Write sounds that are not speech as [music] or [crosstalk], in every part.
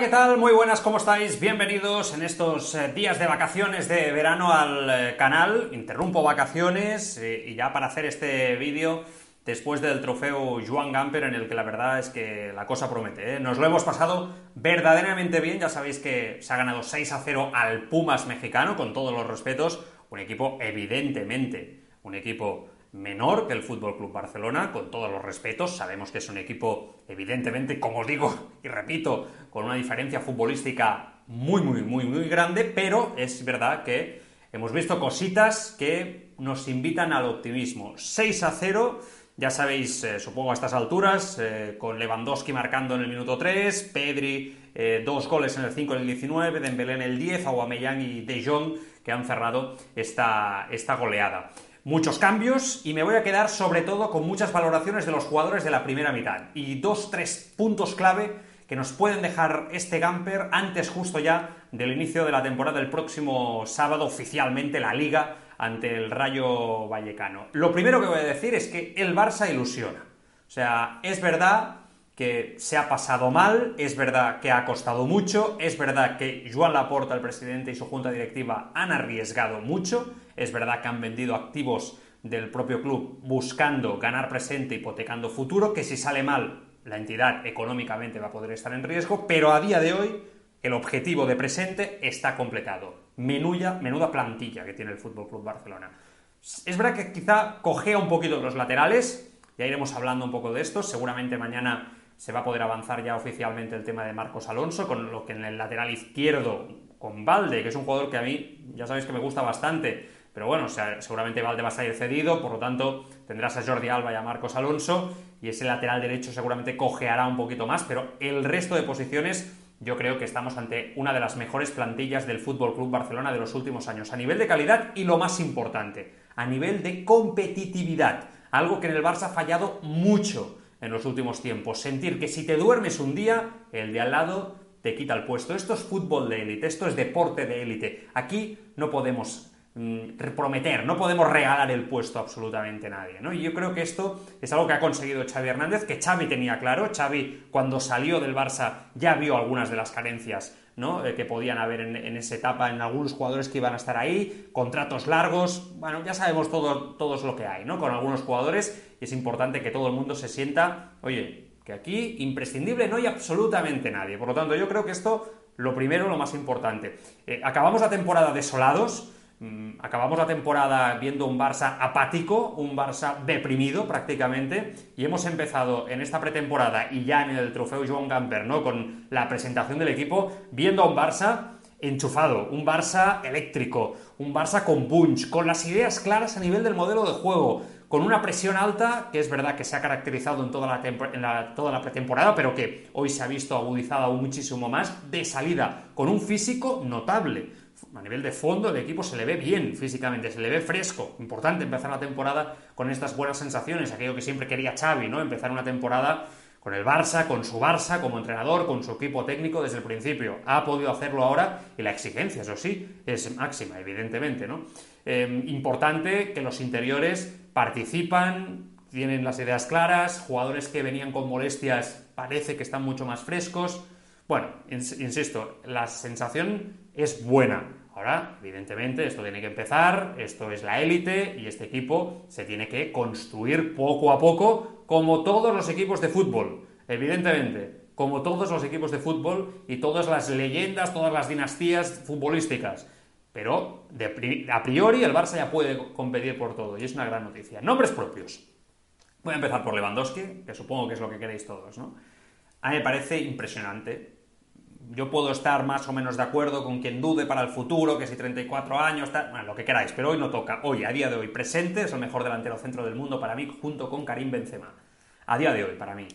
¿qué tal? Muy buenas, ¿cómo estáis? Bienvenidos en estos eh, días de vacaciones de verano al eh, canal. Interrumpo vacaciones eh, y ya para hacer este vídeo después del trofeo Joan Gamper en el que la verdad es que la cosa promete. Nos lo hemos pasado verdaderamente bien, ya sabéis que se ha ganado 6 a 0 al Pumas mexicano, con todos los respetos, un equipo evidentemente, un equipo menor que el Fútbol Club Barcelona, con todos los respetos. Sabemos que es un equipo, evidentemente, como os digo [laughs] y repito, con una diferencia futbolística muy, muy, muy, muy grande, pero es verdad que hemos visto cositas que nos invitan al optimismo. 6 a 0. Ya sabéis, eh, supongo a estas alturas, eh, con Lewandowski marcando en el minuto 3, Pedri eh, dos goles en el 5 y el 19, Dembélé en el 10, Aubameyang y De Jong que han cerrado esta, esta goleada muchos cambios y me voy a quedar sobre todo con muchas valoraciones de los jugadores de la primera mitad y dos, tres puntos clave que nos pueden dejar este Gamper antes justo ya del inicio de la temporada del próximo sábado oficialmente la liga ante el Rayo Vallecano. Lo primero que voy a decir es que el Barça ilusiona. O sea, es verdad que se ha pasado mal, es verdad que ha costado mucho, es verdad que Joan Laporta, el presidente y su junta directiva han arriesgado mucho, es verdad que han vendido activos del propio club buscando ganar presente, hipotecando futuro, que si sale mal la entidad económicamente va a poder estar en riesgo, pero a día de hoy el objetivo de presente está completado. Menuda, menuda plantilla que tiene el Fútbol Club Barcelona. Es verdad que quizá cojea un poquito los laterales, ya iremos hablando un poco de esto, seguramente mañana se va a poder avanzar ya oficialmente el tema de Marcos Alonso, con lo que en el lateral izquierdo, con Valde, que es un jugador que a mí ya sabéis que me gusta bastante, pero bueno, seguramente Valde va a salir cedido, por lo tanto tendrás a Jordi Alba y a Marcos Alonso, y ese lateral derecho seguramente cojeará un poquito más, pero el resto de posiciones yo creo que estamos ante una de las mejores plantillas del Fútbol Club Barcelona de los últimos años, a nivel de calidad y lo más importante, a nivel de competitividad, algo que en el Barça ha fallado mucho en los últimos tiempos. Sentir que si te duermes un día, el de al lado te quita el puesto. Esto es fútbol de élite, esto es deporte de élite. Aquí no podemos mm, prometer, no podemos regalar el puesto a absolutamente nadie. Y yo creo que esto es algo que ha conseguido Xavi Hernández, que Xavi tenía claro, Xavi cuando salió del Barça ya vio algunas de las carencias Eh, que podían haber en, esa etapa en algunos jugadores que iban a estar ahí, contratos largos, bueno, ya sabemos todo, todos lo que hay, ¿no? Con algunos jugadores y es importante que todo el mundo se sienta, oye, que aquí imprescindible no hay absolutamente nadie. Por lo tanto, yo creo que esto, lo primero, lo más importante. Eh, acabamos la temporada desolados, acabamos la temporada viendo un Barça apático, un Barça deprimido prácticamente, y hemos empezado en esta pretemporada y ya en el trofeo Joan Gamper, ¿no? Con la presentación del equipo, viendo a un Barça enchufado, un Barça eléctrico, un Barça con punch, con las ideas claras a nivel del modelo de juego, con una presión alta, que es verdad que se ha caracterizado en toda la, toda la pretemporada, pero que hoy se ha visto agudizada aún muchísimo más, de salida, con un físico notable a nivel de fondo el equipo se le ve bien físicamente, se le ve fresco. Importante empezar la temporada con estas buenas sensaciones, aquello que siempre quería Xavi, ¿no? Empezar una temporada con el Barça, con su Barça, como entrenador, con su equipo técnico desde el principio. Ha podido hacerlo ahora y la exigencia, eso sí, es máxima, evidentemente, ¿no? Em, importante que los interiores participan, tienen las ideas claras, jugadores que venían con molestias parece que están mucho más frescos. Bueno, insisto, la sensación es buena. Ahora, evidentemente, esto tiene que empezar, esto es la élite y este equipo se tiene que construir poco a poco, como todos los equipos de fútbol, evidentemente, como todos los equipos de fútbol y todas las leyendas, todas las dinastías futbolísticas. Pero a priori el Barça ya puede competir por todo y es una gran noticia. Nombres propios. Voy a empezar por Lewandowski, que supongo que es lo que queréis todos, ¿no? A mí me parece impresionante yo puedo estar más o menos de acuerdo con quien dude para el futuro, que si 34 años, bueno, lo que queráis, pero hoy no toca. Hoy, a día de hoy, presente, es el mejor delantero centro del mundo para mí, junto con Karim Benzema. A día de hoy, para mí.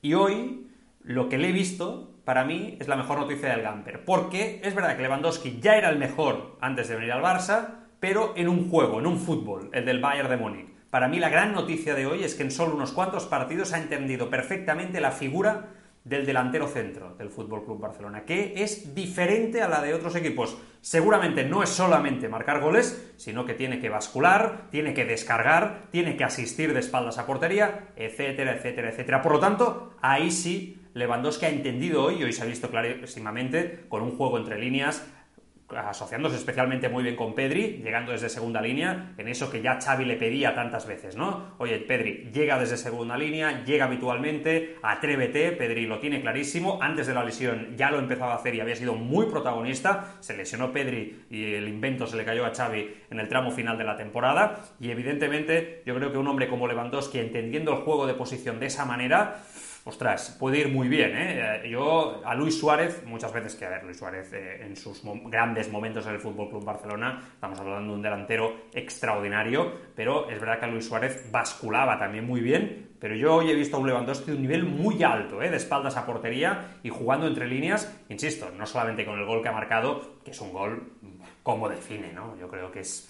Y hoy, lo que le he visto, para mí, es la mejor noticia del Gamper. Porque es verdad que Lewandowski ya era el mejor antes de venir al Barça, pero en un juego, en un fútbol, el del Bayern de Múnich. Para mí, la gran noticia de hoy es que en solo unos cuantos partidos ha entendido perfectamente la figura del delantero centro del Fútbol Club Barcelona, que es diferente a la de otros equipos. Seguramente no es solamente marcar goles, sino que tiene que bascular, tiene que descargar, tiene que asistir de espaldas a portería, etcétera, etcétera, etcétera. Por lo tanto, ahí sí Lewandowski ha entendido hoy, y hoy se ha visto clarísimamente, con un juego entre líneas, asociándose especialmente muy bien con Pedri, llegando desde segunda línea, en eso que ya Xavi le pedía tantas veces, ¿no? Oye, Pedri, llega desde segunda línea, llega habitualmente, atrévete, Pedri lo tiene clarísimo, antes de la lesión ya lo empezaba a hacer y había sido muy protagonista, se lesionó Pedri y el invento se le cayó a Xavi en el tramo final de la temporada, y evidentemente yo creo que un hombre como Lewandowski, entendiendo el juego de posición de esa manera, ostras, puede ir muy bien. ¿eh? Yo a Luis Suárez, muchas veces que, a ver, Luis Suárez eh, en sus grandes momentos en el Fútbol Club Barcelona, estamos hablando de un delantero extraordinario, pero es verdad que a Luis Suárez basculaba también muy bien. Pero yo hoy he visto a un Lewandowski de un nivel muy alto, ¿eh? de espaldas a portería y jugando entre líneas, insisto, no solamente con el gol que ha marcado, que es un gol como define, ¿no? Yo creo que es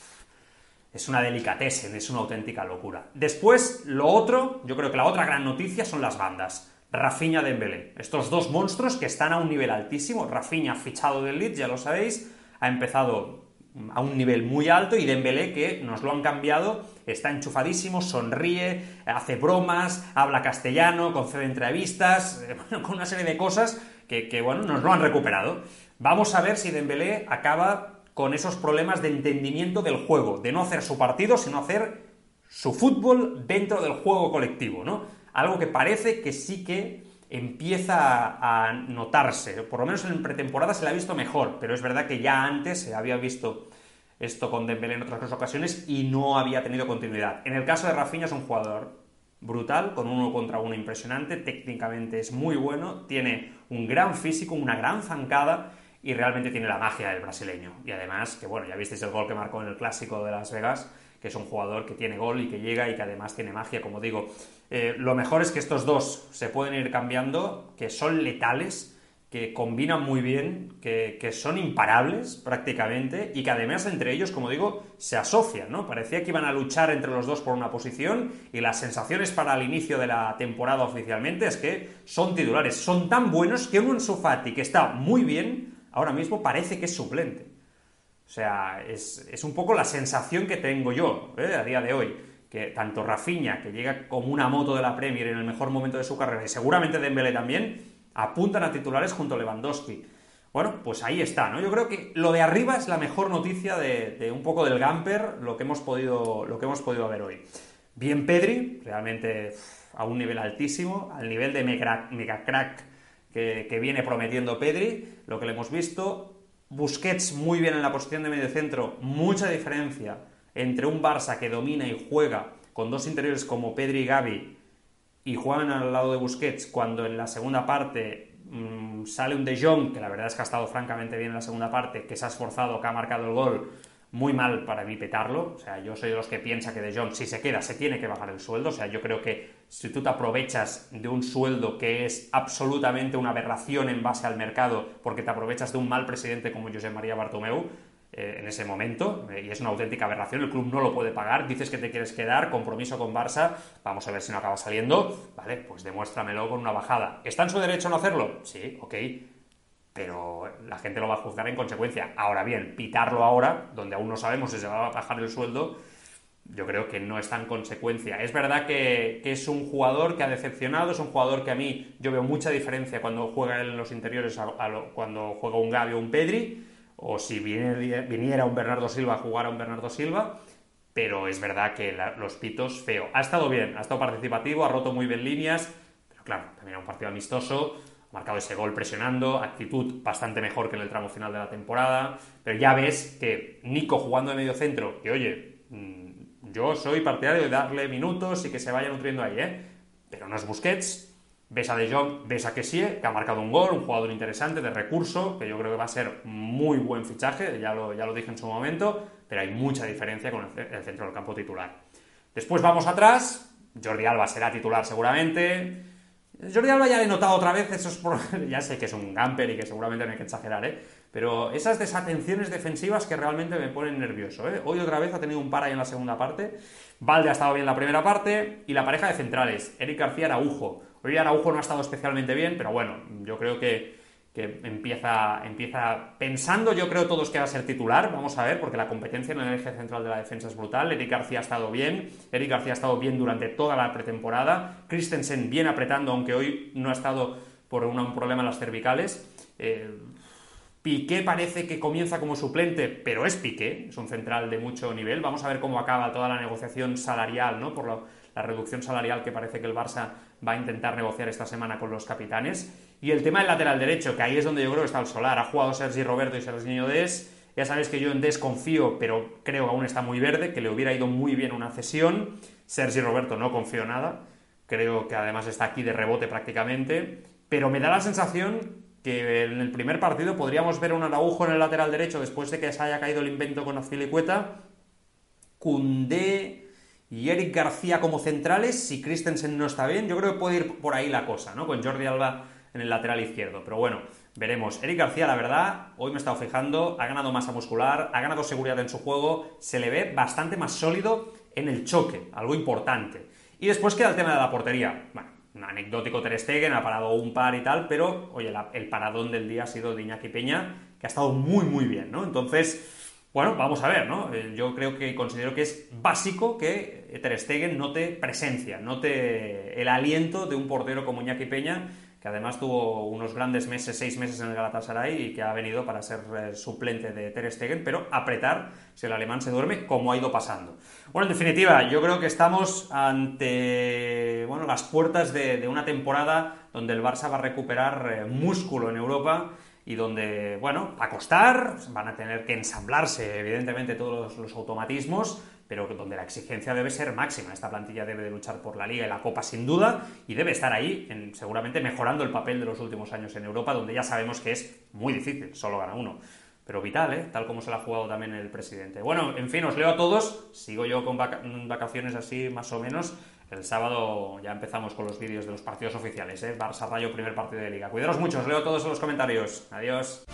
es una delicatessen, es una auténtica locura. Después, lo otro, yo creo que la otra gran noticia son las bandas. Rafinha Dembélé. Estos dos monstruos que están a un nivel altísimo. Rafinha fichado del Leeds, ya lo sabéis, ha empezado a un nivel muy alto y Dembélé que nos lo han cambiado, está enchufadísimo, sonríe, hace bromas, habla castellano, concede entrevistas, [laughs] bueno, con una serie de cosas que, que, bueno, nos lo han recuperado. Vamos a ver si Dembélé acaba con esos problemas de entendimiento del juego, de no hacer su partido, sino hacer su fútbol dentro del juego colectivo, ¿no? Algo que parece que sí que empieza a notarse, por lo menos en pretemporada se le ha visto mejor, pero es verdad que ya antes se había visto esto con Dembélé en otras dos ocasiones y no había tenido continuidad. En el caso de Rafinha es un jugador brutal, con uno contra uno impresionante, técnicamente es muy bueno, tiene un gran físico, una gran zancada y realmente tiene la magia del brasileño. Y además, que bueno, ya visteis el gol que marcó en el clásico de Las Vegas, que es un jugador que tiene gol y que llega y que además tiene magia, como digo. Eh, lo mejor es que estos dos se pueden ir cambiando, que son letales, que combinan muy bien, que, que, son imparables prácticamente y que además entre ellos, como digo, se asocian, ¿no? Parecía que iban a luchar entre los dos por una posición y las sensaciones para el inicio de la temporada oficialmente es que son titulares, son tan buenos que un Sufati que está muy bien, ahora mismo parece que es suplente. O sea, es, un poco la sensación que tengo yo ¿eh? a día de hoy. Que tanto Rafinha, que llega como una moto de la Premier en el mejor momento de su carrera, y seguramente Dembélé también, apuntan a titulares junto a Lewandowski. Bueno, pues ahí está, ¿no? Yo creo que lo de arriba es la mejor noticia de, un poco del Gamper, lo que hemos podido, lo que hemos podido ver hoy. Bien Pedri, realmente a un nivel altísimo, al nivel de mega, mega crack que, viene prometiendo Pedri, lo que le hemos visto. Busquets muy bien en la posición de medio centro, mucha diferencia entre un Barça que domina y juega con dos interiores como Pedri y Gavi y juegan al lado de Busquets cuando en la segunda parte mm, sale un De Jong, que la verdad es que ha estado francamente bien en la segunda parte, que se ha esforzado, que ha marcado el gol, muy mal para mí petarlo. O sea, yo soy de los que piensa que De Jong, si se queda, se tiene que bajar el sueldo. O sea, yo creo que si tú te aprovechas de un sueldo que es absolutamente una aberración en base al mercado, porque te aprovechas de un mal presidente como José María Bartomeu, eh, en ese momento, eh, y es una auténtica aberración, el club no lo puede pagar, dices que te quieres quedar, compromiso con Barça, vamos a ver si no acaba saliendo, vale, pues demuéstramelo con una bajada. ¿Está en su derecho no hacerlo? Sí, ok, pero la gente lo va a juzgar en consecuencia. Ahora bien, pitarlo ahora, donde aún no sabemos si se va a bajar el sueldo, yo creo que no está en consecuencia. Es verdad que, es un jugador que ha decepcionado, es un jugador que a mí yo veo mucha diferencia cuando juega en los interiores a, cuando juega un Gabi o un Pedri, o si viniera un Bernardo Silva a jugar a un Bernardo Silva, pero es verdad que los pitos feo. Ha estado bien, ha estado participativo, ha roto muy bien líneas, pero claro, también era un partido amistoso, marcado ese gol presionando, actitud bastante mejor que en el tramo final de la temporada, pero ya ves que Nico jugando de medio centro, que oye, mm, yo soy partidario de darle minutos y que se vaya nutriendo ahí, ¿eh? Pero no es Busquets, ves a De Jong, ves a Kessie, que ha marcado un gol, un jugador interesante, de recurso, que yo creo que va a ser muy buen fichaje, ya lo, ya lo dije en su momento, pero hay mucha diferencia con el, el centro del campo titular. Después vamos atrás, Jordi Alba será titular seguramente, Jordi Alba ya le he notado otra vez esos [laughs] ya sé que es un gamper y que seguramente no hay que exagerar, ¿eh? Pero esas desatenciones defensivas que realmente me ponen nervioso, ¿eh? Hoy otra vez ha tenido un par ahí en la segunda parte. Valde ha estado bien en la primera parte y la pareja de centrales, Eric García Araujo. Hoy Araujo no ha estado especialmente bien, pero bueno, yo creo que que empieza, empieza pensando, yo creo todos que va a ser titular, vamos a ver, porque la competencia en el eje central de la defensa es brutal, Eric García ha estado bien, Eric García ha estado bien durante toda la pretemporada, Christensen bien apretando, aunque hoy no ha estado por un problema en las cervicales. Eh, Piqué parece que comienza como suplente, pero es Piqué, es un central de mucho nivel. Vamos a ver cómo acaba toda la negociación salarial, ¿no? Por la reducción salarial que parece que el Barça va a intentar negociar esta semana con los capitanes. Y el tema del lateral derecho, que ahí es donde yo creo que está el solar. Ha jugado Sergi Roberto y Sergio Des. Ya sabéis que yo en Des confío, pero creo que aún está muy verde, que le hubiera ido muy bien una cesión. Sergi Roberto no confío nada. Creo que además está aquí de rebote prácticamente. Pero me da la sensación que en el primer partido podríamos ver un Araujo en el lateral derecho después de que se haya caído el invento con Azpilicueta, Cundé y Eric García como centrales, si Christensen no está bien, yo creo que puede ir por ahí la cosa, ¿no? Con Jordi Alba en el lateral izquierdo, pero bueno, veremos. Eric García, la verdad, hoy me he estado fijando, ha ganado masa muscular, ha ganado seguridad en su juego, se le ve bastante más sólido en el choque, algo importante. Y después queda el tema de la portería. Bueno, un anecdótico Ter Stegen, ha parado un par y tal, pero, oye, el paradón del día ha sido de Iñaki Peña, que ha estado muy, muy bien, ¿no? Entonces, bueno, vamos a ver, ¿no? Eh, yo creo que considero que es básico que Ter Stegen note presencia, note el aliento de un portero como Iñaki Peña, que además tuvo unos grandes meses, seis meses en el Galatasaray y que ha venido para ser eh, suplente de Ter Stegen, pero apretar si el alemán se duerme, como ha ido pasando. Bueno, en definitiva, yo creo que estamos ante bueno, las puertas de, una temporada donde el Barça va a recuperar eh, músculo en Europa y donde, bueno, va a costar, van a tener que ensamblarse, evidentemente, todos los automatismos, pero donde la exigencia debe ser máxima. Esta plantilla debe de luchar por la Liga y la Copa sin duda y debe estar ahí, seguramente mejorando el papel de los últimos años en Europa, donde ya sabemos que es muy difícil, solo gana uno. Pero vital, ¿eh? tal como se lo ha jugado también el presidente. Bueno, en fin, os leo a todos. Sigo yo con vacaciones así, más o menos. El sábado ya empezamos con los vídeos de los partidos oficiales. ¿eh? Barça Rayo, primer partido de liga. Cuidaros mucho, os leo todos en los comentarios. Adiós.